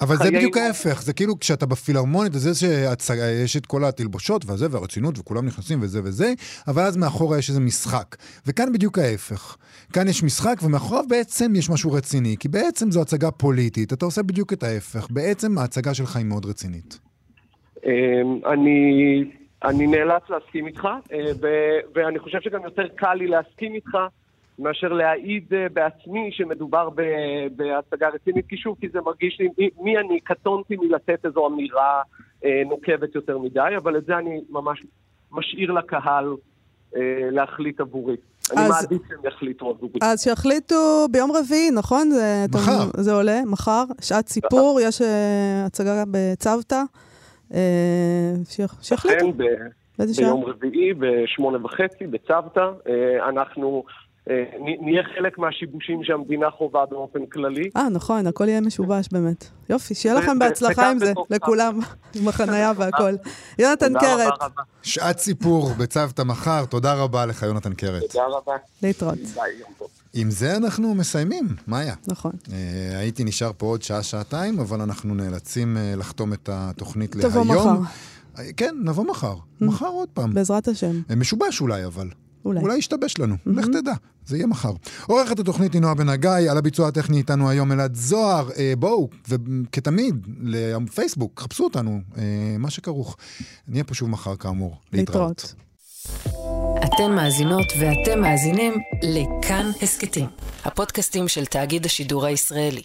אבל זה בדיוק ההפך, זה כאילו כשאתה בפילהרמונית, אז יש, הצג- יש את כל התלבושות והזה והרצינות וכולם נכנסים וזה וזה, אבל אז מאחורה יש איזה משחק. וכאן בדיוק ההפך. כאן יש משחק ומאחוריו בעצם יש משהו רציני, כי בעצם זו הצגה פוליטית, אתה עושה בדיוק את ההפך. בעצם ההצגה שלך היא מאוד רצינית. אמ, אני, אני נאלץ להסכים איתך, אה, ואני חושב שגם יותר קל לי להסכים איתך מאשר להעיד אה, בעצמי שמדובר בהצגה רצינית, כי שוב, כי זה מרגיש לי, מי, מי אני, קטונתי מלתת איזו אמירה אה, נוקבת יותר מדי, אבל את זה אני ממש משאיר לקהל אה, להחליט עבורי. אני אז- מעדיף שהם יחליטו עבורי. אז שיחליטו ביום רביעי, נכון? זה, אתם- מחר. זה עולה, מחר. שעת סיפור, יש אה, הצגה בצוותא. אה, שיח- שיחליטו, אכן, ב- באיזה שעה? ביום רביעי בשמונה וחצי בצוותא, אה, אנחנו נהיה חלק מהשיבושים שהמדינה חווה באופן כללי. אה, נכון, הכל יהיה משובש באמת. יופי, שיהיה לכם בהצלחה עם זה, לכולם, עם החנייה והכל. יונתן קרת. שעת סיפור בצוותא מחר, תודה רבה לך יונתן קרת. תודה רבה. להתראות. עם זה אנחנו מסיימים, מאיה. נכון. אה, הייתי נשאר פה עוד שעה-שעתיים, אבל אנחנו נאלצים אה, לחתום את התוכנית תבוא להיום. מחר. אה, כן, נבוא מחר. מחר עוד פעם. בעזרת השם. אה, משובש אולי, אבל. אולי. אולי ישתבש לנו, לך תדע, זה יהיה מחר. עורכת התוכנית היא נועה בן הגיא, על הביצוע הטכני איתנו היום אלעד זוהר. אה, בואו, וכתמיד, לפייסבוק, חפשו אותנו, אה, מה שכרוך. נהיה פה שוב מחר כאמור. להתראות. אתן מאזינות ואתם מאזינים לכאן הסכתים, הפודקאסטים של תאגיד השידור הישראלי.